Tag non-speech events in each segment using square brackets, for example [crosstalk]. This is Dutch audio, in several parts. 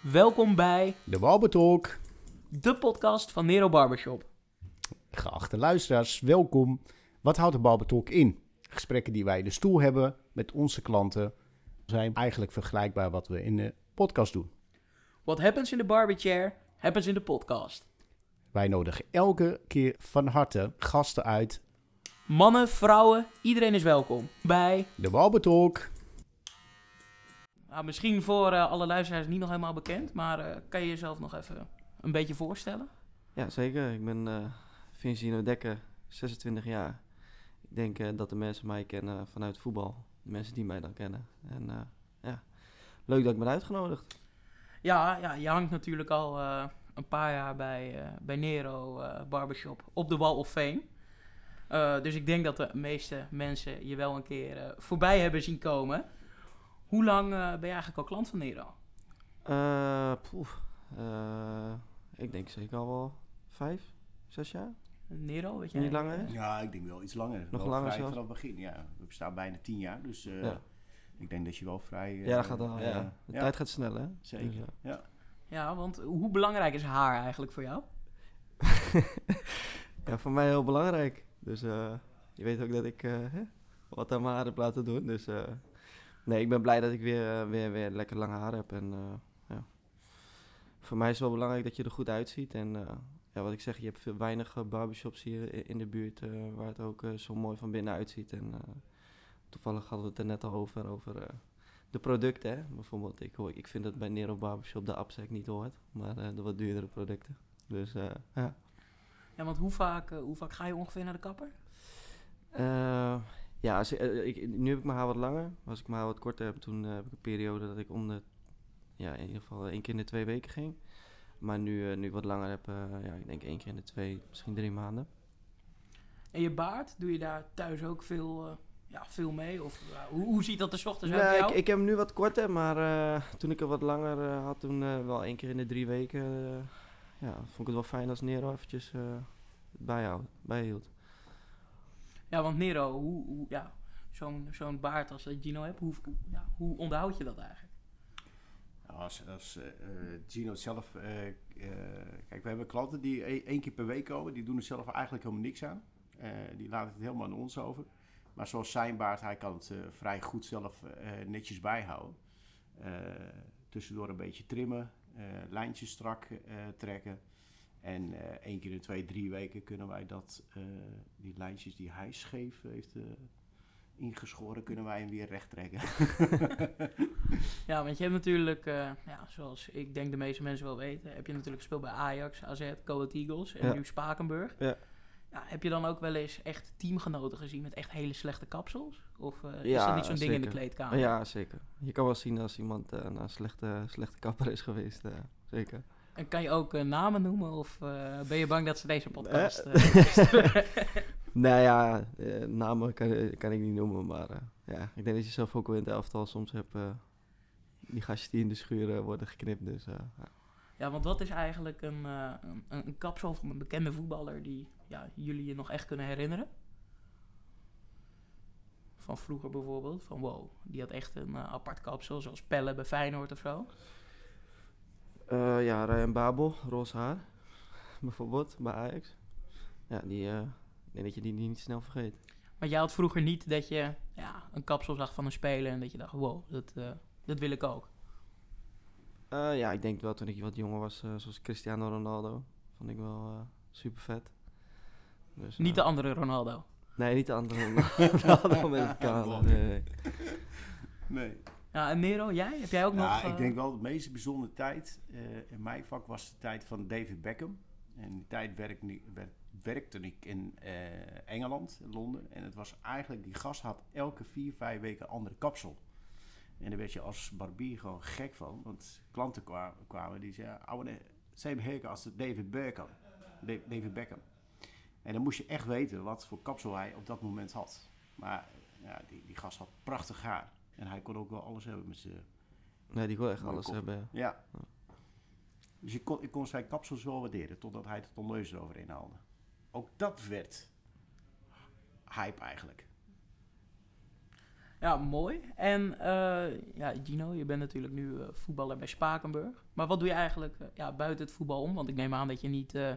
Welkom bij De Walbetalk. de podcast van Nero Barbershop. Geachte luisteraars, welkom. Wat houdt de Walbetalk in? Gesprekken die wij in de stoel hebben met onze klanten zijn eigenlijk vergelijkbaar wat we in de podcast doen. What happens in the barberchair, happens in de podcast. Wij nodigen elke keer van harte gasten uit. Mannen, vrouwen, iedereen is welkom bij... De Walbetalk. Nou, misschien voor eh, alle luisteraars niet nog helemaal bekend, maar eh, kan je jezelf nog even een beetje voorstellen? Ja, zeker. Ik ben eh Vincino Dekker, 26 jaar. Ik denk dat de mensen mij kennen vanuit voetbal. De mensen die mij dan kennen. En ja, leuk dat ik ben uitgenodigd. Ja, ja je hangt natuurlijk al een paar jaar bij, bij Nero Barbershop op de Wall of Fame. Dus ik denk dat de meeste mensen je wel een keer voorbij hebben zien komen. Hoe lang eh, ben je eigenlijk al klant van Nero? Eh, poef, eh, ik denk zeker al wel vijf, zes jaar. Nero, weet jij? Niet langer? Ja, ik denk wel iets langer. Nog Wel langer vrij zelfs? vanaf het begin. Ja, we bestaan bijna tien jaar, dus eh, Ja. ik denk dat je wel vrij... ja, dat gaat eh, ja. De ja, tijd gaat snel, hè? Zeker, Dus, ja. ja. Ja, want hoe belangrijk is haar eigenlijk voor jou? [laughs] ja, voor mij heel belangrijk. Dus eh, je weet ook dat ik eh, hè, wat aan mijn haar heb laten doen. Dus eh, nee, ik ben blij dat ik weer, eh, weer, weer lekker lang haar heb. En eh, ja. Voor mij is het wel belangrijk dat je er goed uitziet. En eh, ja, wat ik zeg, je hebt veel, weinig barbershops hier in de buurt waar het ook zo mooi van binnen uitziet. En toevallig hadden we het er net al over, over de producten. Hè? Bijvoorbeeld, ik, hoor, ik vind dat bij Nero Barbershop de Absec niet hoort, maar de wat duurdere producten. Dus ja. Ja, want hoe vaak, hoe vaak ga je ongeveer naar de kapper? Eh, ja, als, eh, ik, nu heb ik mijn haar wat langer. Als ik mijn haar wat korter heb, toen eh, heb ik een periode dat ik om de, ja, in ieder geval één keer in de twee weken ging. Maar nu, eh, nu ik wat langer heb, eh, ja, ik denk één keer in de twee, misschien drie maanden. En je baard, doe je daar thuis ook veel, eh, ja, veel mee? Of hoe, hoe ziet dat er ochtends uit bij Nee, jou? ik, ik heb hem nu wat korter, maar eh, toen ik er wat langer eh, had, toen eh, wel één keer in de drie weken, eh, ja, vond ik het wel fijn als Nero eventjes eh bijhoud, bijhield. Ja, want Nero, hoe, hoe, ja, zo'n zo'n baard als dat Gino hebt, hoe, ja, hoe onderhoud je dat eigenlijk? Ja, Als, als eh, eh, Gino zelf... eh, eh, kijk, we hebben klanten die e- één keer per week komen. Die doen er zelf eigenlijk helemaal niks aan. Eh, die laten het helemaal aan ons over. Maar zoals zijn baard, hij kan het eh, vrij goed zelf eh, netjes bijhouden. Eh, tussendoor een beetje trimmen, eh, lijntjes strak eh, trekken. En eh één keer in twee, drie weken kunnen wij dat, eh, die lijntjes die hij scheef heeft eh, ingeschoren, kunnen wij hem weer recht trekken. [laughs] Ja, want je hebt natuurlijk, eh, ja, zoals ik denk de meeste mensen wel weten, heb je natuurlijk gespeeld bij Ajax, AZ, Ahead Eagles en Ja. nu Spakenburg. Ja. Ja, heb je dan ook wel eens echt teamgenoten gezien met echt hele slechte kapsels? Of eh, is dat niet zo'n ding in de kleedkamer? Ja, zeker. Je kan wel zien als iemand een slechte, slechte kapper is geweest, eh, zeker. En kan je ook eh, namen noemen of eh, ben je bang dat ze deze podcast... Eh. [laughs] [laughs] Nou ja, namen kan, kan ik niet noemen, maar ja, ik denk dat je zelf ook wel in het elftal soms hebt die gastjes die in de schuur worden geknipt. Dus ja. ja, want wat is eigenlijk een, een, een kapsel van een bekende voetballer die ja, jullie je nog echt kunnen herinneren? Van vroeger bijvoorbeeld, van wow, die had echt een apart kapsel, zoals Pelle bij Feyenoord of zo. Eh, ja, Ryan Babel, roze haar, [laughs] bijvoorbeeld, bij Ajax. Ja, die, eh, ik denk dat je die niet snel vergeet. Maar jij had vroeger niet dat je ja, een kapsel zag van een speler en dat je dacht, wow, dat, eh, dat wil ik ook. Eh, ja, ik denk wel toen ik wat jonger was, eh, zoals Cristiano Ronaldo, vond ik wel eh, super vet. Dus, Niet de andere Ronaldo. Nee, niet de andere [laughs] Ronaldo [laughs] met het. Nee, nee. Ja, en Nero, jij? Heb jij ook Ja, nog... ik eh, denk wel de meest bijzondere tijd eh, in mijn vak was de tijd van David Beckham. En die tijd werk, ni- wer- werkte ik in eh, Engeland, in Londen. En het was eigenlijk, die gast had elke vier, vijf weken een andere kapsel. En daar werd je als barbier gewoon gek van. Want klanten kwa- kwamen die zeiden, oude, same haircut als David Beckham. Da- David Beckham. En dan moest je echt weten wat voor kapsel hij op dat moment had. Maar ja, die, die gast had prachtig haar. En hij kon ook wel alles hebben met zijn nee, die wil echt alles kop. hebben. ja. Dus ik kon, ik kon zijn kapsels wel waarderen, totdat hij het tondeus eroverheen haalde. Ook dat werd hype eigenlijk. Ja, mooi. En eh, ja, Gino, je bent natuurlijk nu eh, voetballer bij Spakenburg. Maar wat doe je eigenlijk eh, ja, buiten het voetbal om? Want ik neem aan dat je niet eh,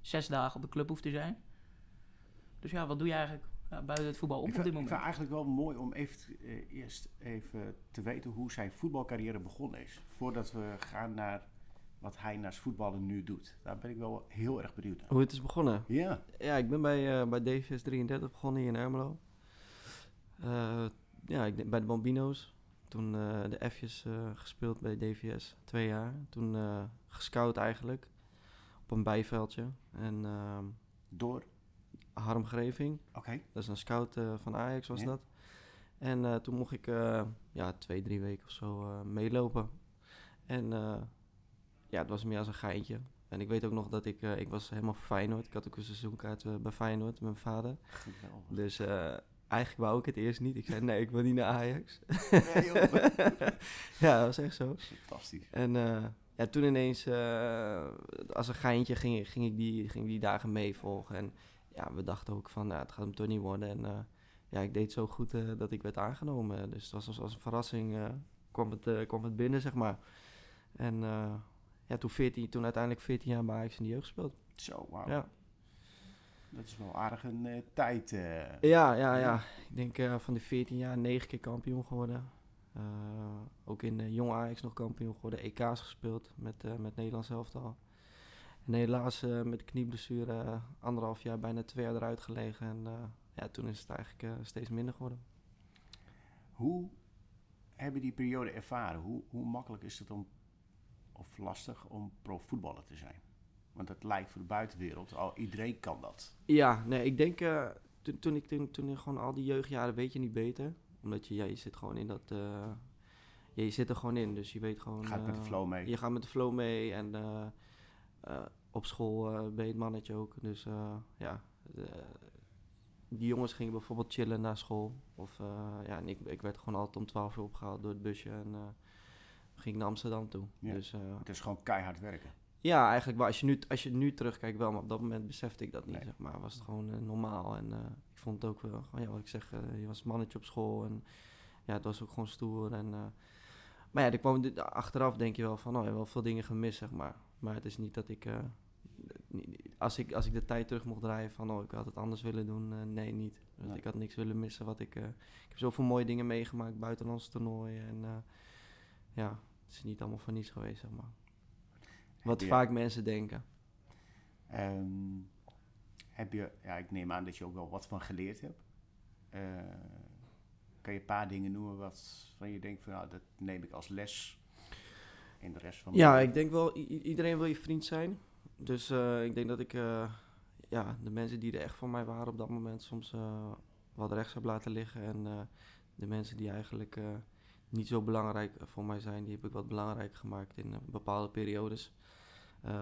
zes dagen op de club hoeft te zijn. Dus ja, wat doe je eigenlijk buiten het voetbal Ik op vind, dit ik moment? vind eigenlijk wel mooi om even, eh, eerst even te weten hoe zijn voetbalcarrière begonnen is. Voordat we gaan naar wat hij naast voetballen nu doet. Daar ben ik wel heel erg benieuwd naar. Hoe het is begonnen? Ja, Ja, ik ben bij, eh bij DVS 33 begonnen hier in Ermelo. Eh, ja, ik, bij de Bambino's. Toen eh, de F'jes eh, gespeeld bij DVS, twee jaar. Toen eh, gescout eigenlijk, op een bijveldje. En ehm, door. Harm Greving, Oké. dat is een scout eh, van Ajax was Ja. dat. En eh, toen mocht ik eh, ja, twee, drie weken of zo meelopen. En ja, het was meer als een geintje. En ik weet ook nog dat ik, eh, ik was helemaal Feyenoord. Ik had ook een seizoenkaart bij Feyenoord met mijn vader. Geweldig. Dus eigenlijk wou ik het eerst niet. Ik zei, nee, ik wil niet naar Ajax. Nee, joh. [laughs] ja, dat was echt zo. Fantastisch. En ja, toen ineens, als een geintje, ging, ging, ik die, ging die dagen meevolgen. En ja, we dachten ook van, nou, het gaat hem toch niet worden. En eh, ja, ik deed zo goed eh, dat ik werd aangenomen. Dus het was als, als een verrassing, eh, kwam, het, kwam het binnen, zeg maar. En ja, toen, 14, toen uiteindelijk 14 jaar bij Ajax in de jeugd gespeeld. Zo, wauw. Ja. Dat is wel aardig een tijd. Ja, ja, ja. Ik denk van de 14 jaar negen keer kampioen geworden. Ook in jong Ajax nog kampioen geworden. EK's gespeeld met, met Nederlands elftal. En helaas eh, met de knieblessure eh, anderhalf jaar, bijna twee jaar eruit gelegen. En eh, ja, toen is het eigenlijk steeds minder geworden. Hoe hebben die periode ervaren? Hoe, hoe makkelijk is het om, of lastig om profvoetballer te zijn? Want het lijkt voor de buitenwereld, al iedereen kan dat. Ja, nee, ik denk toen, toen ik toen, toen gewoon al die jeugdjaren weet je niet beter. Omdat je, ja, je zit gewoon in dat... ja, je zit er gewoon in, dus je weet gewoon... Gaat met de flow mee. Je gaat met de flow mee en op school eh, ben je het mannetje ook. Dus eh, ja, de- die jongens gingen bijvoorbeeld chillen na school. Of eh, ja, en ik, ik werd gewoon altijd om 12 uur opgehaald door het busje en eh, ging naar Amsterdam toe. Ja. Dus eh, Het is gewoon keihard werken. ja, eigenlijk wel. Als je, nu, als je nu terugkijkt wel, maar op dat moment besefte ik dat niet, Nee. zeg maar. Was het gewoon eh, normaal en eh, ik vond het ook wel, gewoon, ja, wat ik zeg, eh, je was mannetje op school en ja, het was ook gewoon stoer en... eh, maar ja, er kwam, achteraf denk je wel van, oh, je hebt wel veel dingen gemist, zeg maar. Maar het is niet dat ik, eh, als ik, als ik de tijd terug mocht draaien van, oh, ik had het anders willen doen, eh, nee, niet. Dus Nee. Ik had niks willen missen wat ik, eh, ik heb zoveel mooie dingen meegemaakt, buitenlandse toernooien en ja, het is niet allemaal voor niets geweest, zeg maar. Wat je- vaak mensen denken. Ehm, heb je, ja, ik neem aan dat je ook wel wat van geleerd hebt. Kan je een paar dingen noemen wat van je denkt van, nou, dat neem ik als les in de rest van mijn Ja, ik denk wel, iedereen wil je vriend zijn. Dus eh, ik denk dat ik eh, ja, de mensen die er echt voor mij waren op dat moment soms eh, wat rechts heb laten liggen. En de mensen die eigenlijk niet zo belangrijk voor mij zijn, die heb ik wat belangrijker gemaakt in bepaalde periodes.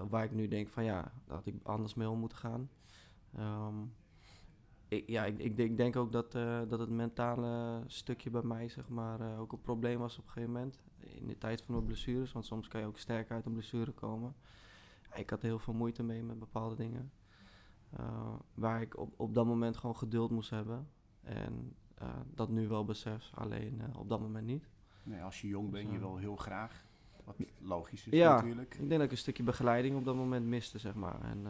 Waar ik nu denk van ja, had ik anders mee om moeten gaan. Ehm, ik, ja, ik, ik, denk- ik denk ook dat, eh, dat het mentale stukje bij mij zeg maar, eh, ook een probleem was op een gegeven moment. In de tijd van mijn blessures, want soms kan je ook sterk uit een blessure komen. Ik had heel veel moeite mee met bepaalde dingen. eh, waar ik op, op dat moment gewoon geduld moest hebben. En dat nu wel besef, alleen op dat moment niet. Nee, als je jong bent, je Dus, eh, wil heel graag. Wat logisch is Ja. natuurlijk. Ik denk dat ik een stukje begeleiding op dat moment miste, zeg maar. En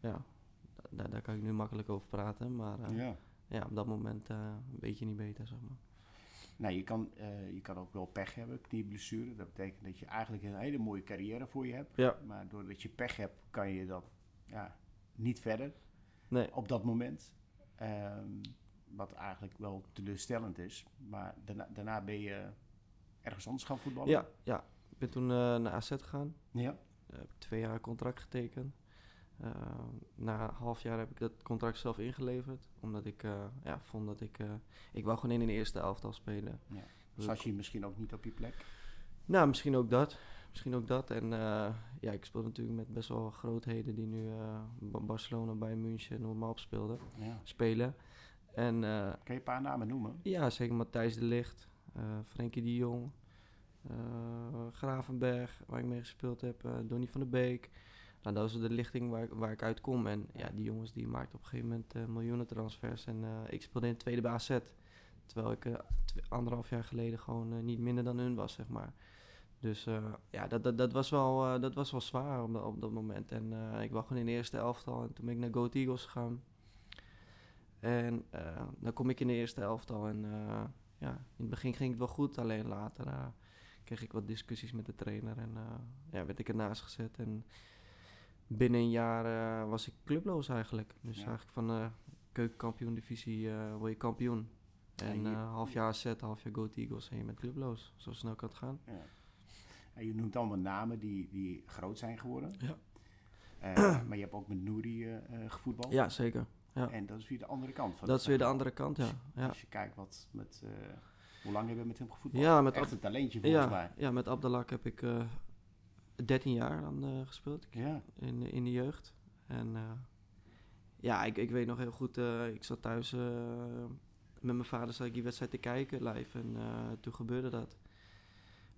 ja, daar, daar kan ik nu makkelijk over praten. Maar eh, ja. Ja. op dat moment eh, weet je niet beter, zeg maar. Nou, je kan, eh, je kan ook wel pech hebben, knieblessure. Dat betekent dat je eigenlijk een hele mooie carrière voor je hebt. Ja. Maar doordat je pech hebt, kan je dan ja, niet verder Nee, op dat moment. Ehm, wat eigenlijk wel teleurstellend is. Maar daarna, daarna ben je ergens anders gaan voetballen. ja, ja. Ik ben toen naar AZ gegaan. Ja. Heb twee jaar contract getekend. Eh, na een half jaar heb ik dat contract zelf ingeleverd. Omdat ik eh, ja, vond dat ik... eh, ik wou gewoon in een eerste elftal spelen. Ja. Dus Zat ik- je misschien ook niet op je plek? Nou, misschien ook dat. Misschien ook dat. En ja, ik speel natuurlijk met best wel grootheden die nu Ba- Barcelona, bij München, noem maar op speelden, Ja. spelen. En Kan je een paar namen noemen? ja, zeker Matthijs de Ligt, Frenkie de Jong, Gravenberg, waar ik mee gespeeld heb, Donny van der Beek. Nou, dat is de lichting waar, ik- waar ik uit kom. En ja, die jongens die maakten op een gegeven moment eh, miljoenen transfers. En eh, ik speelde in het tweede AZ. terwijl ik eh, anderhalf jaar geleden gewoon niet minder dan hun was, zeg maar. Dus ja, dat, dat, dat, was wel, dat was wel zwaar op, dat- op dat moment. En ik was gewoon in de eerste elftal en toen ben ik naar Go Ahead Eagles gegaan. En dan kom ik in de eerste elftal en ja, in het begin ging het wel goed, alleen later kreeg ik wat discussies met de trainer en ja, werd ik ernaast gezet. En binnen een jaar eh, was ik clubloos eigenlijk. Dus Ja. eigenlijk van de keukenkampioen divisie eh word je kampioen. En je- eh, half jaar zet, half jaar Go Ahead Eagles en je bent clubloos. Zo snel kan het gaan. Ja. En je noemt allemaal namen die, die groot zijn geworden. Ja. Eh, [clears throat] maar je hebt ook met Nouri eh, eh, gevoetbald. Ja, zeker. ja. En dat is weer de andere kant van Dat is weer de andere kant, ja. Ja, Als je kijkt wat met... eh, hoe lang hebben we met hem gevoetbald? ja met, Echt Ab- een talentje volgens ja, mij. ja, met Abdelak heb ik eh 13 jaar dan eh, gespeeld. Ja. in, in de jeugd. En eh, ja, ik, ik weet nog heel goed, eh, ik zat thuis met mijn vader zat ik die wedstrijd te kijken live en toen gebeurde dat.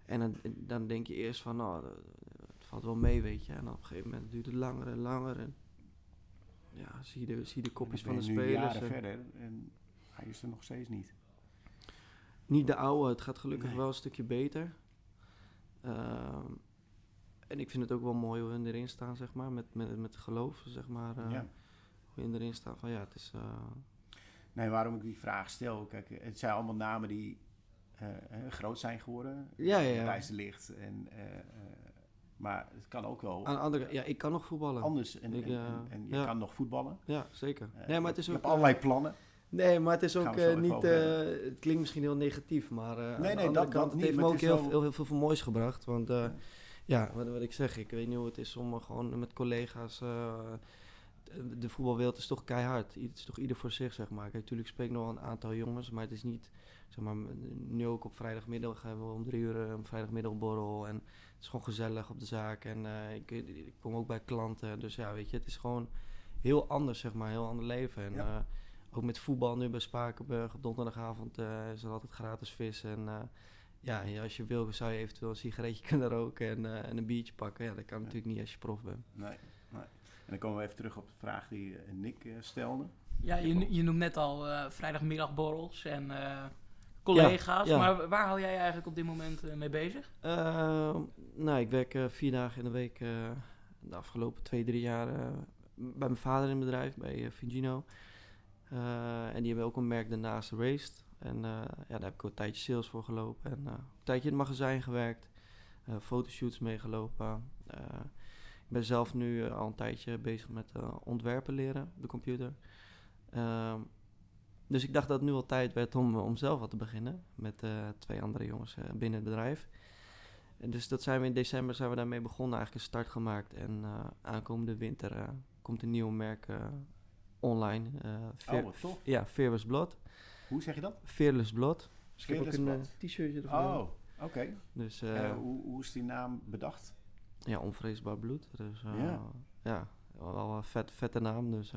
En dan, dan denk je eerst van, nou, dat- het valt wel mee, weet je. En op een gegeven moment duurt het langer en langer. En ja, zie je de, zie je de kopjes van de spelers. jaren en- verder en hij is er nog steeds niet. Niet de oude, het gaat gelukkig Nee. wel een stukje beter. Ehm, en ik vind het ook wel mooi hoe we erin staan, zeg maar, met, met, met geloof, zeg maar. eh, ja. Hoe je erin staat van, ja, het is... eh, Nee, waarom ik die vraag stel, kijk, het zijn allemaal namen die eh, groot zijn geworden. Ja, ja, ja. De Ligt. En, maar het kan ook wel Aan de andere ja, ik kan nog voetballen. anders. En, Ik, en, en, en je ja. kan nog voetballen. Ja, zeker. Nee, maar het is je ook. hebt allerlei plannen. Nee, maar het is ook niet. het klinkt misschien heel negatief, maar. nee, de andere dat- kant, dat het niet, heeft me ook heel, heel, heel veel moois gebracht. Want Ja. Ja, wat, wat ik zeg, ik weet niet hoe het is om eh, gewoon met collega's. eh, de- voetbalwereld is toch keihard. Het is toch ieder voor zich, zeg maar. Kijk, natuurlijk spreek ik nog wel een aantal jongens, maar het is niet. Zeg maar, nu ook op vrijdagmiddag hebben we om drie uur een vrijdagmiddagborrel. En het is gewoon gezellig op de zaak. En eh, ik, ik kom ook bij klanten. Dus ja, weet je, het is gewoon heel anders, zeg maar. Heel ander leven. En Ja. eh, ook met voetbal nu bij Spakenburg op donderdagavond eh, is er altijd gratis vis. En eh, ja, ja, als je wil zou je eventueel een sigaretje [laughs] kunnen roken en, eh, en een biertje pakken. Ja, dat kan Ja. natuurlijk niet als je prof bent. Nee, nee. En dan komen we even terug op de vraag die eh, Nick eh, stelde. Ja, je, je noemt net al eh, vrijdagmiddagborrels en eh, collega's. Ja, ja. Maar waar hou jij eigenlijk op dit moment mee bezig? Ehm, nou, ik werk vier dagen in de week eh, de afgelopen twee, drie jaar eh, bij mijn vader in het bedrijf, bij Figino. Eh, en die hebben ook een merk daarnaast Raced. En eh, ja, daar heb ik ook een tijdje sales voor gelopen. En eh, een tijdje in het magazijn gewerkt. eh, fotoshoots meegelopen. Ik ben zelf nu al een tijdje bezig met ontwerpen leren op de computer. Ehm, dus ik dacht dat het nu al tijd werd om, om zelf wat te beginnen. Met twee andere jongens binnen het bedrijf. En dus dat zijn we in december zijn we daarmee begonnen, eigenlijk een start gemaakt. En aankomende winter komt een nieuw merk online. eh, Fear- Oh. Ja, Fearless Blood. Hoe zeg je dat? Fearless Blood. Dus ik heb ook een eh, t-shirtje ervan. Oh, oké. Dus eh, Eh, hoe, hoe is die naam bedacht? ja, onvreesbaar bloed. Dus Ja. ja. wel een vet, vette naam. Dus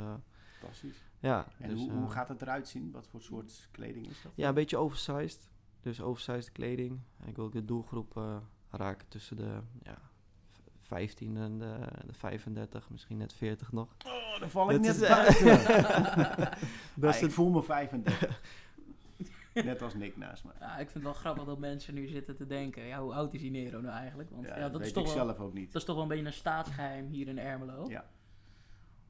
Fantastisch. ja. En dus, hoe, hoe gaat het eruit zien? Wat voor soort kleding is dat? Ja, een beetje oversized. Dus oversized kleding. Ik wil ook de doelgroep raken tussen de ja, 15 en de, de 35, misschien net 40 nog. Oh, daar val ik Dat net is- buiten. [laughs] [laughs] Dat Ah, is ik het- voel me 35. [laughs] Net als Nick naast me. Ja, ik vind het wel grappig dat mensen nu zitten te denken, ja, hoe oud is die Nero nou eigenlijk? Want ja, Ja, dat, weet is toch ik wel, zelf ook niet. dat is toch wel een beetje een staatsgeheim hier in Ermelo. Ja.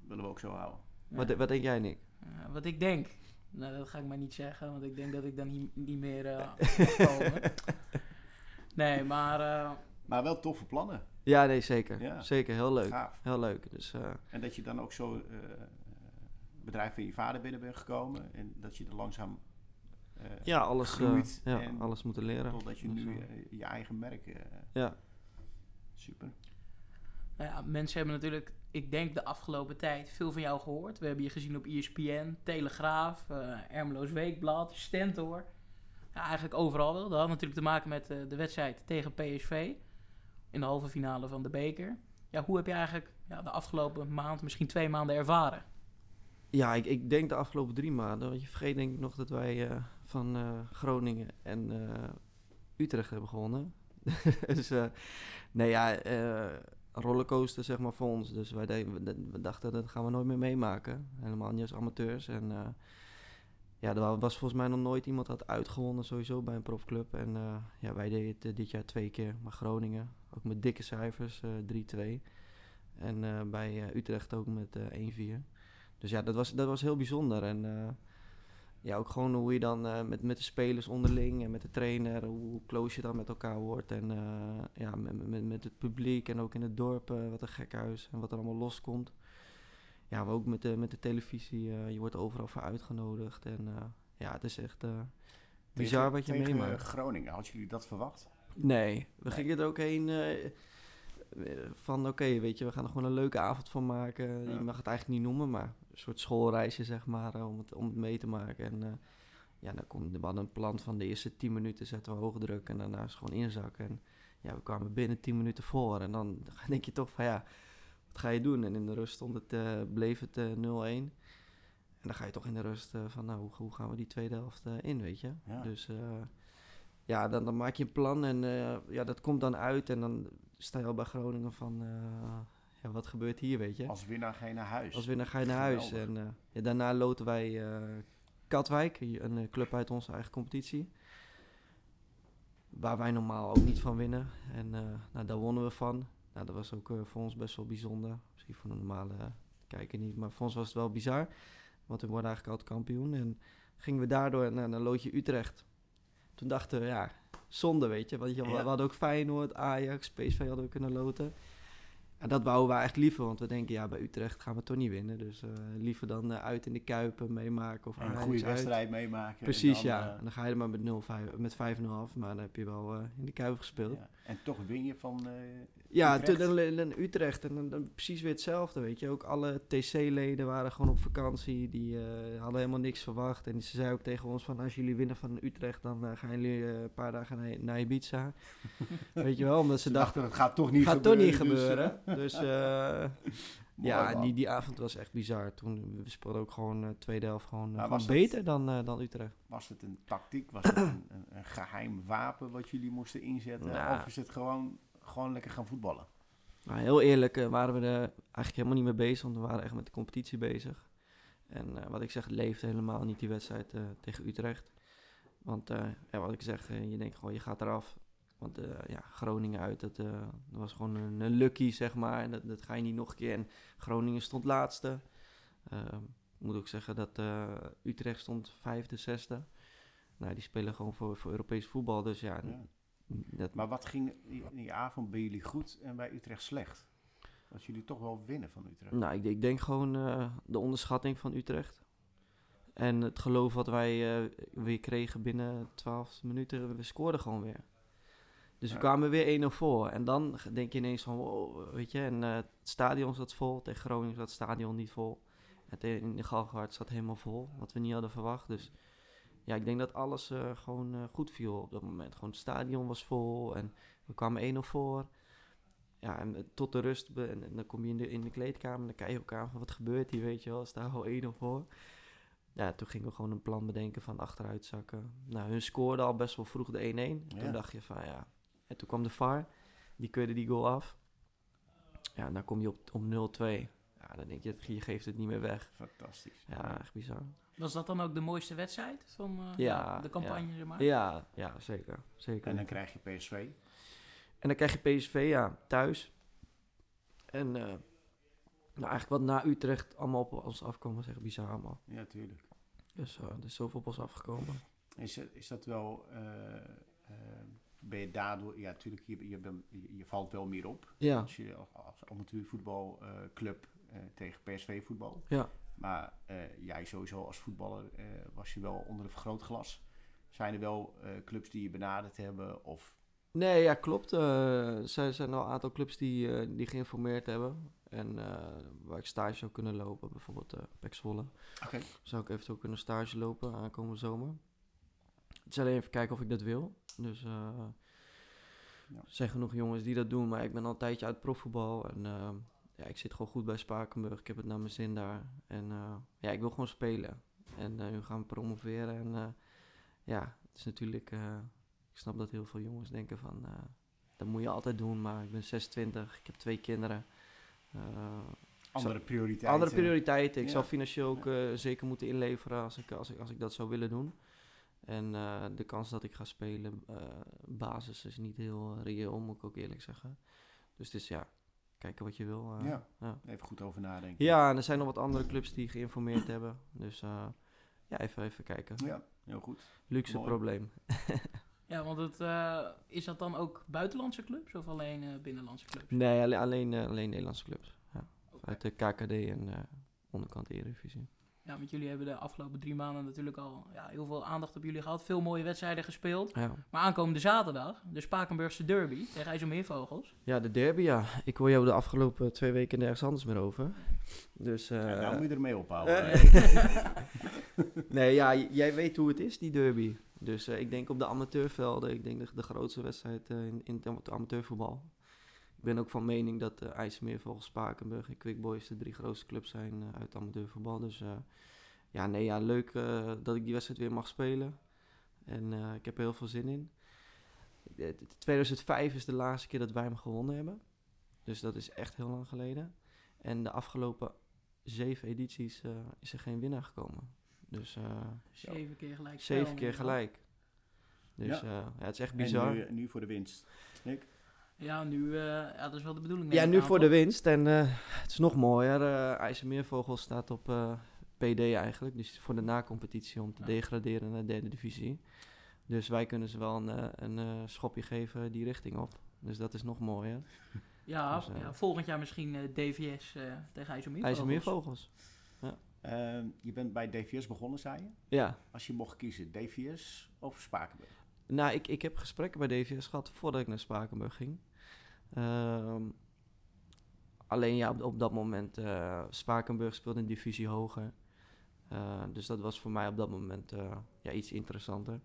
Willen we ook zo houden. Ja. Wat, wat denk jij, Nick? Ja, wat ik denk, nou, dat ga ik maar niet zeggen, want ik denk dat ik dan niet, niet meer eh komen. Nee, maar eh, Maar wel toffe plannen. Ja, nee, zeker. Ja. Zeker, heel leuk. Gaaf. Heel leuk. Dus eh, En dat je dan ook zo eh, bedrijf van je vader binnen bent gekomen. En dat je er langzaam eh, ja, alles, eh, groeit ja, en alles moeten leren. totdat je Dus, nu je eigen merk... eh, ja. super. nou ja, mensen hebben natuurlijk, ik denk de afgelopen tijd, veel van jou gehoord. We hebben je gezien op ESPN, Telegraaf, eh Ermeloos Weekblad, Stentor. Ja, eigenlijk overal wel. Dat had natuurlijk te maken met eh, de wedstrijd tegen PSV in de halve finale van de beker. Ja, hoe heb je eigenlijk ja, de afgelopen maand, misschien twee maanden ervaren? Ja, ik, ik denk de afgelopen drie maanden. Want je vergeet denk ik nog dat wij eh, van eh, Groningen en eh, Utrecht hebben gewonnen. [laughs] dus nee ja, rollercoaster zeg maar voor ons. Dus wij we, dachten dat gaan we nooit meer meemaken. Helemaal niet als amateurs. En ja, er wa- was volgens mij nog nooit iemand had uitgewonnen sowieso bij een profclub. En eh, ja, wij deden het eh, dit jaar twee keer, maar Groningen ook met dikke cijfers, eh 3-2. En eh, bij eh, Utrecht ook met eh 1-4. Dus ja, dat was, dat was heel bijzonder. En ja, ook gewoon hoe je dan met, met de spelers onderling en met de trainer, hoe close je dan met elkaar wordt. En ja, met, met, met het publiek en ook in het dorp, wat een gek huis en wat er allemaal loskomt. Ja, maar ook met de, met de televisie, eh, je wordt overal voor uitgenodigd. En eh, ja, het is echt eh, bizar Tegen- wat je tegen meemaakt. Groningen, hadden jullie dat verwacht? Nee, we Nee. gingen er ook heen van oké, weet je, we gaan er gewoon een leuke avond van maken. Ja. Je mag het eigenlijk niet noemen, maar een soort schoolreisje zeg maar, om het, om het mee te maken. En ja, dan komt we hadden een plan van de eerste 10 minuten zetten we hoog druk en daarna is het gewoon inzakken. En ja, we kwamen binnen 10 minuten voor en dan [laughs] denk je toch van ja, wat ga je doen? En in de rust stond het, eh, bleef het eh 0-1. En dan ga je toch in de rust eh, van nou, hoe, hoe gaan we die tweede helft eh, in, weet je? Ja. Dus eh, ja, dan, dan maak je een plan en eh, ja, dat komt dan uit en dan sta je al bij Groningen van eh, ja, wat gebeurt hier, weet je? Als winnaar ga je naar huis. Als winnaar ga je naar huis. Geweldig. En eh, ja, daarna loten wij eh, Katwijk, een eh, club uit onze eigen competitie. Waar wij normaal ook niet van winnen. En eh, nou, daar wonnen we van. Nou, dat was ook eh, voor ons best wel bijzonder. Misschien voor een normale eh, kijker niet, maar voor ons was het wel bizar. Want we worden eigenlijk altijd kampioen. En gingen we daardoor naar, naar Loodje Utrecht. Toen dachten we, ja, zonde weet je. Want je, we, Ja. we hadden ook Feyenoord, Ajax, PSV hadden we kunnen loten. En dat wouden we eigenlijk liever, want we denken, ja, bij Utrecht gaan we toch niet winnen. Dus eh, liever dan eh, uit in de Kuipen meemaken of En een goede wedstrijd meemaken. en Precies, dan, ja. eh, En dan ga je er maar met, 0-5 met 5-0 af, maar dan heb je wel in de Kuip gespeeld. ja. En toch win je van... Ja, Utrecht. dan, dan Utrecht en dan, dan precies weer hetzelfde, weet je. Ook alle TC-leden waren gewoon op vakantie, die hadden helemaal niks verwacht. En ze zei ook tegen ons van, als jullie winnen van Utrecht, dan gaan jullie een paar dagen naar, naar Ibiza. [laughs] weet je wel, omdat ze Ze dachten, dachten, het gaat toch niet gaat gebeuren. toch niet dus, gebeuren. [laughs] Dus, eh, [laughs] ja, man. die, die avond was echt bizar. Toen, we speelden ook gewoon eh tweede helft gewoon, dat- beter dan, dan Utrecht. Was het een tactiek? Was het een, een, een geheim wapen wat jullie moesten inzetten? Nou. Of is het gewoon, gewoon lekker gaan voetballen? Maar heel eerlijk waren we er eigenlijk helemaal niet mee bezig, want we waren echt met de competitie bezig. En wat ik zeg, het leefde helemaal niet die wedstrijd tegen Utrecht. Want ja, wat ik zeg, je denkt gewoon, je gaat eraf. Want eh, ja, Groningen uit, dat, eh, dat was gewoon een, een lucky, zeg maar. En dat, dat ga je niet nog een keer. En Groningen stond laatste. Ehm, ik moet ook zeggen dat eh, Utrecht stond vijfde, zesde. Nou, die spelen gewoon voor, voor Europees voetbal. Dus ja, Ja. dat, Maar wat ging die, die avond bij jullie goed en bij Utrecht slecht? Dat jullie toch wel winnen van Utrecht. Nou, ik, ik denk gewoon de onderschatting van Utrecht. En het geloof wat wij weer kregen binnen 12 minuten, we scoorden gewoon weer. Dus we kwamen weer 1-0 voor. En dan denk je ineens van, wow, weet je, en eh, het stadion zat vol. Tegen Groningen zat het stadion niet vol. En te- in de Galgenwaard zat helemaal vol, wat we niet hadden verwacht. Dus ja, ik denk dat alles eh, gewoon eh, goed viel op dat moment. Gewoon het stadion was vol en we kwamen 1-0 voor. Ja, en tot de rust, en, en dan kom je in de, in de kleedkamer en dan kijk je elkaar van wat gebeurt hier, weet je wel. Is daar al 1-0 voor. Ja, toen gingen we gewoon een plan bedenken van achteruit zakken. Nou, hun scoorden al best wel vroeg de 1-1. En Ja. Toen dacht je van ja. En toen kwam de VAR, die keurde die goal af. Ja, en dan kom je op, op 0-2. Ja, dan denk je, je geeft het niet meer weg. Fantastisch. Ja, echt bizar. Was dat dan ook de mooiste wedstrijd van eh, Ja, de campagne? zeg maar? Ja, ja zeker. zeker. En dan krijg je PSV. En dan krijg je PSV, ja, thuis. En eh, nou, eigenlijk wat na Utrecht allemaal op ons afkomen, was echt bizar allemaal. Ja, tuurlijk. Dus eh, er is zoveel op ons afgekomen. Is, is dat wel... eh, eh, ben je daardoor... Ja, natuurlijk, je, je, bent- je, valt wel meer op. Ja, Als je als, amateurvoetbalclub eh tegen PSV voetbal. ja. Maar eh, jij sowieso als voetballer eh, was je wel onder een vergrootglas. Zijn er wel eh, clubs die je benaderd hebben? Of Nee, ja, klopt. Eh, er zijn, zijn al een aantal clubs die, eh, die geïnformeerd hebben. En eh, waar ik stage zou kunnen lopen, bijvoorbeeld eh Pek Zwolle. Oké. Zou ik eventueel kunnen stage lopen aankomende zomer. Het is alleen even kijken of ik dat wil. Dus eh, Ja. er zijn genoeg jongens die dat doen, maar ik ben al een tijdje uit profvoetbal. En eh, ja, ik zit gewoon goed bij Spakenburg. Ik heb het naar mijn zin daar. En eh, ja, ik wil gewoon spelen. En nu gaan we promoveren. En ja, het is natuurlijk... ik snap dat heel veel jongens denken van... dat moet je altijd doen, maar ik ben 26, ik heb twee kinderen. Andere prioriteiten. Andere prioriteiten. Ik Ja. zal financieel ook zeker moeten inleveren als ik, als, ik, als ik dat zou willen doen. En eh, de kans dat ik ga spelen, eh, basis is niet heel eh, reëel, moet ik ook eerlijk zeggen. Dus het is ja, kijken wat je wil. eh. Ja. ja. Even goed over nadenken. Ja, en er zijn nog wat andere clubs die geïnformeerd hebben. Dus eh, ja, even, even kijken. Ja, heel goed. Luxe Mooi. probleem. [laughs] Ja, want het, eh, is dat dan ook buitenlandse clubs of alleen eh, binnenlandse clubs? Nee, alleen, alleen, alleen Nederlandse clubs. Ja. Uit de KKD en eh, onderkant Eredivisie. Ja, want jullie hebben de afgelopen drie maanden natuurlijk al ja, heel veel aandacht op jullie gehad. Veel mooie wedstrijden gespeeld. Ja. Maar aankomende zaterdag, de Spakenburgse derby tegen IJsselmeervogels. ja, de derby, ja. Ik hoor jou de afgelopen twee weken nergens anders meer over. Dus, eh, Ja, nou moet je ermee ophouden. eh, [laughs] nee, ja, jij weet hoe het is, die derby. Dus eh, ik denk op de amateurvelden, ik denk de, de grootste wedstrijd in, in het amateurvoetbal. Ik ben ook van mening dat uh, IJsselmeervogels, Spakenburg en Quick Boys de drie grootste clubs zijn eh, uit amateurvoetbal. Dus eh, ja, nee, ja, leuk eh, dat ik die wedstrijd weer mag spelen. En eh, ik heb er heel veel zin in. Eh, t- 2005 is de laatste keer dat wij hem gewonnen hebben. Dus dat is echt heel lang geleden. En de afgelopen zeven edities eh, is er geen winnaar gekomen. Dus eh, Zeven keer gelijk. zeven keer gelijk. Dus Ja. ja. ja, het is echt En bizar. nu, nu voor de winst. Nick? Ja, nu, eh, ja, dat is wel de bedoeling. ja, nu voor de winst. En eh, het is nog mooier. eh IJsselmeervogel staat op eh, PD eigenlijk. Dus voor de na-competitie om te Ja. degraderen naar de derde divisie. Dus wij kunnen ze wel een, eh, een schopje geven die richting op. Dus dat is nog mooier. [laughs] Ja, Dus, ja, volgend jaar misschien eh, DVS eh, tegen IJsselmeervogels. IJsselmeervogels. Ehm, je bent bij DVS begonnen, zei je? Ja. Als je mocht kiezen, DVS of Spakenburg? Nou, ik, ik heb gesprekken bij DVS gehad voordat ik naar Spakenburg ging. Ehm, alleen ja, op, op dat moment, eh Spakenburg speelde een divisie hoger. Eh, dus dat was voor mij op dat moment eh, ja, iets interessanter.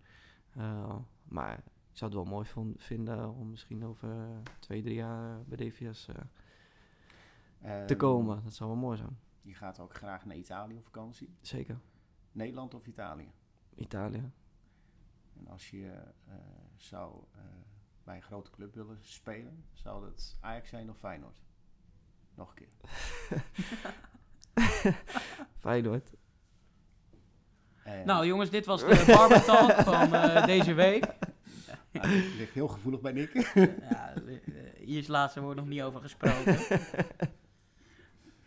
Maar ik zou het wel mooi vinden om misschien over twee, drie jaar bij DVS te Ehm, komen. Dat zou wel mooi zijn. Je gaat ook graag naar Italië op vakantie. Zeker. Nederland of Italië? Italië. En als je eh, zou eh, bij een grote club willen spelen, zou dat Ajax zijn of Feyenoord? Nog een keer. [laughs] Feyenoord. En- Nou jongens, dit was [laughs] de Barber Talk van eh, deze week. Dit ligt heel gevoelig bij Nick. Ja, hier is het laatste woord nog niet over gesproken. [laughs]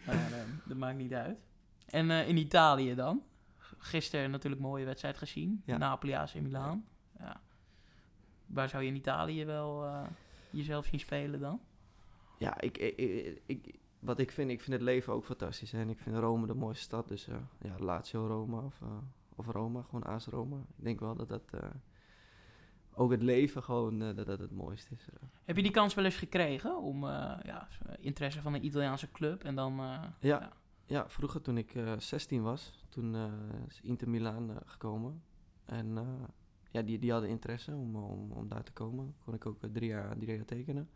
maar dat maakt niet uit. En eh, in Italië dan? Gisteren natuurlijk een mooie wedstrijd gezien. Ja. Napoli AC Milan. Ja. Waar zou je in Italië wel eh, jezelf zien spelen dan? Ja, ik, ik, ik, wat ik vind, ik vind het leven ook fantastisch. hè. En ik vind Rome de mooiste stad. Dus eh, ja, Lazio Roma of, eh, of Roma, gewoon AS Roma. Ik denk wel dat dat ook het leven gewoon dat dat het mooiste is. Heb je die kans wel eens gekregen om ja, interesse van een Italiaanse club en dan... Ja. Ja, vroeger toen ik eh 16 was, toen eh, is Inter Milaan eh, gekomen. En eh, ja, die, die hadden interesse om, om, om daar te komen. Kon ik ook eh, drie, jaar, drie tekenen.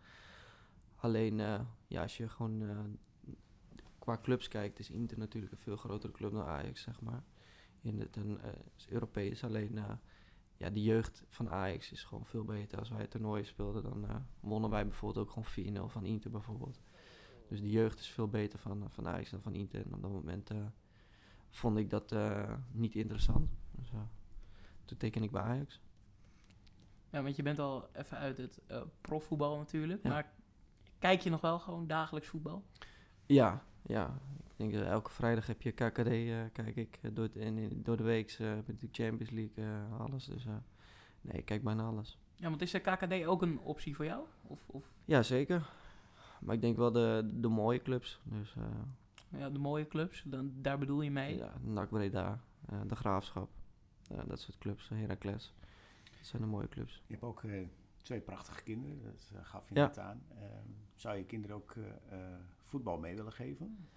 Alleen, eh, ja, als je gewoon eh, qua clubs kijkt, is Inter natuurlijk een veel grotere club dan Ajax, zeg maar. In het een, eh, is Europees. Alleen, eh, ja, de jeugd van Ajax is gewoon veel beter. Als wij het toernooi speelden, dan eh, wonnen wij bijvoorbeeld ook gewoon 4-0 van Inter bijvoorbeeld. Dus de jeugd is veel beter van, eh, van Ajax dan van Inter. En op dat moment eh, vond ik dat eh, niet interessant. Dus toen teken ik bij Ajax. Ja, want je bent al even uit het profvoetbal natuurlijk. Ja. Maar kijk je nog wel gewoon dagelijks voetbal? Ja, ja. Ik denk dat elke vrijdag heb je KKD, kijk ik. door, de, en door de week uh, met de Champions League, alles. Dus nee, ik kijk bijna alles. Ja, want is de KKD ook een optie voor jou? Of, of Ja, zeker. Maar ik denk wel de, de mooie clubs. Dus eh, ja, de mooie clubs, dan, daar bedoel je mee? ja, NAC Breda, eh, de Graafschap. eh, dat soort clubs, Heracles. Dat zijn de mooie clubs. Je hebt ook twee prachtige kinderen, dat gaf je Ja. net aan. Ehm, zou je kinderen ook voetbal mee willen geven?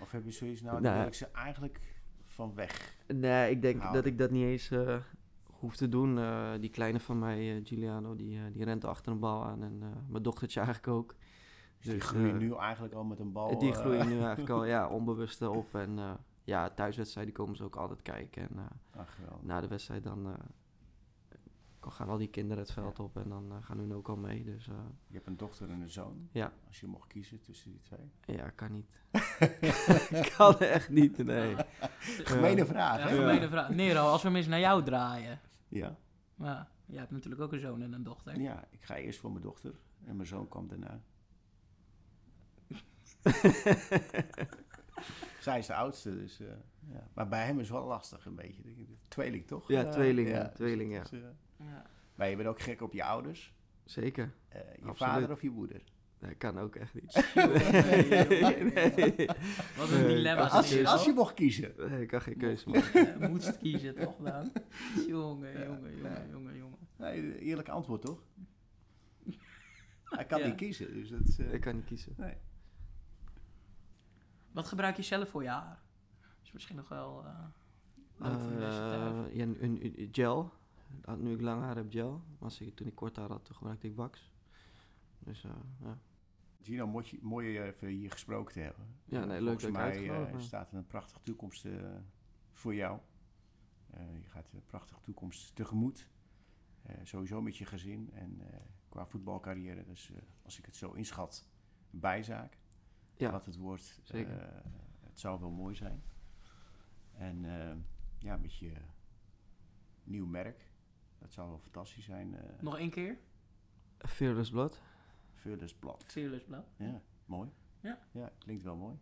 Of heb je zoiets, nou, Nou, wil ik ze eigenlijk van weg? Nee, ik denk dat ik dat niet eens eh, hoef te doen. Eh, die kleine van mij, eh, Giuliano, die, eh, die rent achter een bal aan. En eh, mijn dochtertje eigenlijk ook. Dus die Dus, groeien eh, nu eigenlijk al met een bal. die eh, groeien nu [laughs] eigenlijk al ja, onbewust op. En eh, ja, thuiswedstrijden komen ze ook altijd kijken. En eh, ach, geweldig. na de wedstrijd dan eh, gaan al die kinderen het veld op en dan gaan hun ook al mee. Dus eh, Je hebt een dochter en een zoon. Ja. Als je mocht kiezen tussen die twee. ja, kan niet. [laughs] [laughs] kan echt niet, nee. Gemene vraag, Ja, hè? gemene vraag. Nero, als we hem eens naar jou draaien. Ja. Ja, jij hebt natuurlijk ook een zoon en een dochter. ja, ik ga eerst voor mijn dochter en mijn zoon kwam daarna. [laughs] Zij is de oudste, dus... eh, ja. Maar bij hem is het wel lastig een beetje. denk ik. Tweeling, toch? Ja, tweeling, ja. ja, tweeling, ja. Dus, eh, Ja. maar je bent ook gek op je ouders. Zeker. Eh, je Absoluut. vader of je moeder? Dat kan ook echt niet. Nee, nee, nee. Wat een dilemma. als, je, als je mocht kiezen. Nee, ik kan geen keuze maken. Moest kiezen, toch dan? [laughs] Jongen, Ja, jongen, jongen, jongen, jongen. Nee, eerlijk antwoord, toch? [laughs] Hij kan Ja. niet kiezen, dus dat is... eh, Ik kan niet kiezen. nee. Wat gebruik je zelf voor je haar? is misschien nog wel eh leuk voor de. Eh, ja, een, een- gel. Nu ik lang haar heb, gel. Maar als ik, toen ik kort haar had, toen gebruikte ik wax. Dus eh, ja. Gino, mooi, je- mooi even hier gesproken te hebben. Ja, nee, leuk Volgens dat mij staat er een prachtige toekomst voor jou. Eh, je gaat een prachtige toekomst tegemoet. Eh, sowieso met je gezin en eh, qua voetbalcarrière. Dus eh, als ik het zo inschat, een bijzaak. Ja, Wat het wordt. zeker. eh, het zou wel mooi zijn. En eh, ja, met je nieuw merk. Dat zou wel fantastisch zijn. eh Nog één keer? Fearless Blood. Fearless Blad. Fearless Blad. Ja, mooi. Ja. Ja, klinkt wel mooi.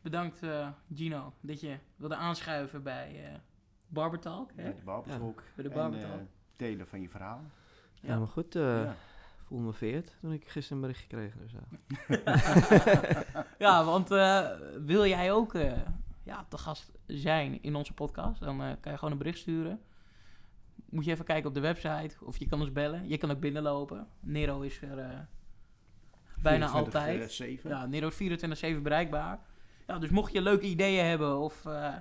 Bedankt eh, Gino dat je wilde aanschuiven bij eh Barber Talk. Hè? Met de barbertalk. Bij de En, Barber Talk. delen van je verhaal. Ja, maar goed. eh ja. Voel me vereerd toen ik gisteren een berichtje kreeg. Dus, [laughs] ja. ja, want eh, wil jij ook eh, ja, te gast zijn in onze podcast, dan eh, kan je gewoon een bericht sturen. Moet je even kijken op de website of je kan ons bellen. Je kan ook binnenlopen. Nero is er eh, bijna 24, altijd. eh, 7. Ja, Nero is 24-7 bereikbaar. Ja, dus mocht je leuke ideeën hebben of eh,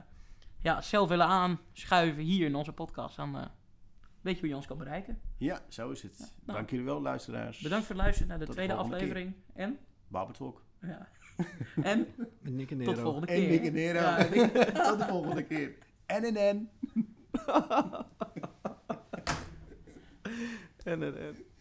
ja, zelf willen aanschuiven hier in onze podcast, dan eh, weet je hoe je ons kan bereiken. Ja, zo is het. nou. Dank jullie wel, luisteraars. Bedankt voor het luisteren naar de Tot de tweede aflevering. En? Barbertalk. Ja. [laughs] en Met Nick en tot Nero. de volgende En keer. Nick en Nero. Ja, [laughs] Tot de volgende keer. En en en. [laughs] en, en, en.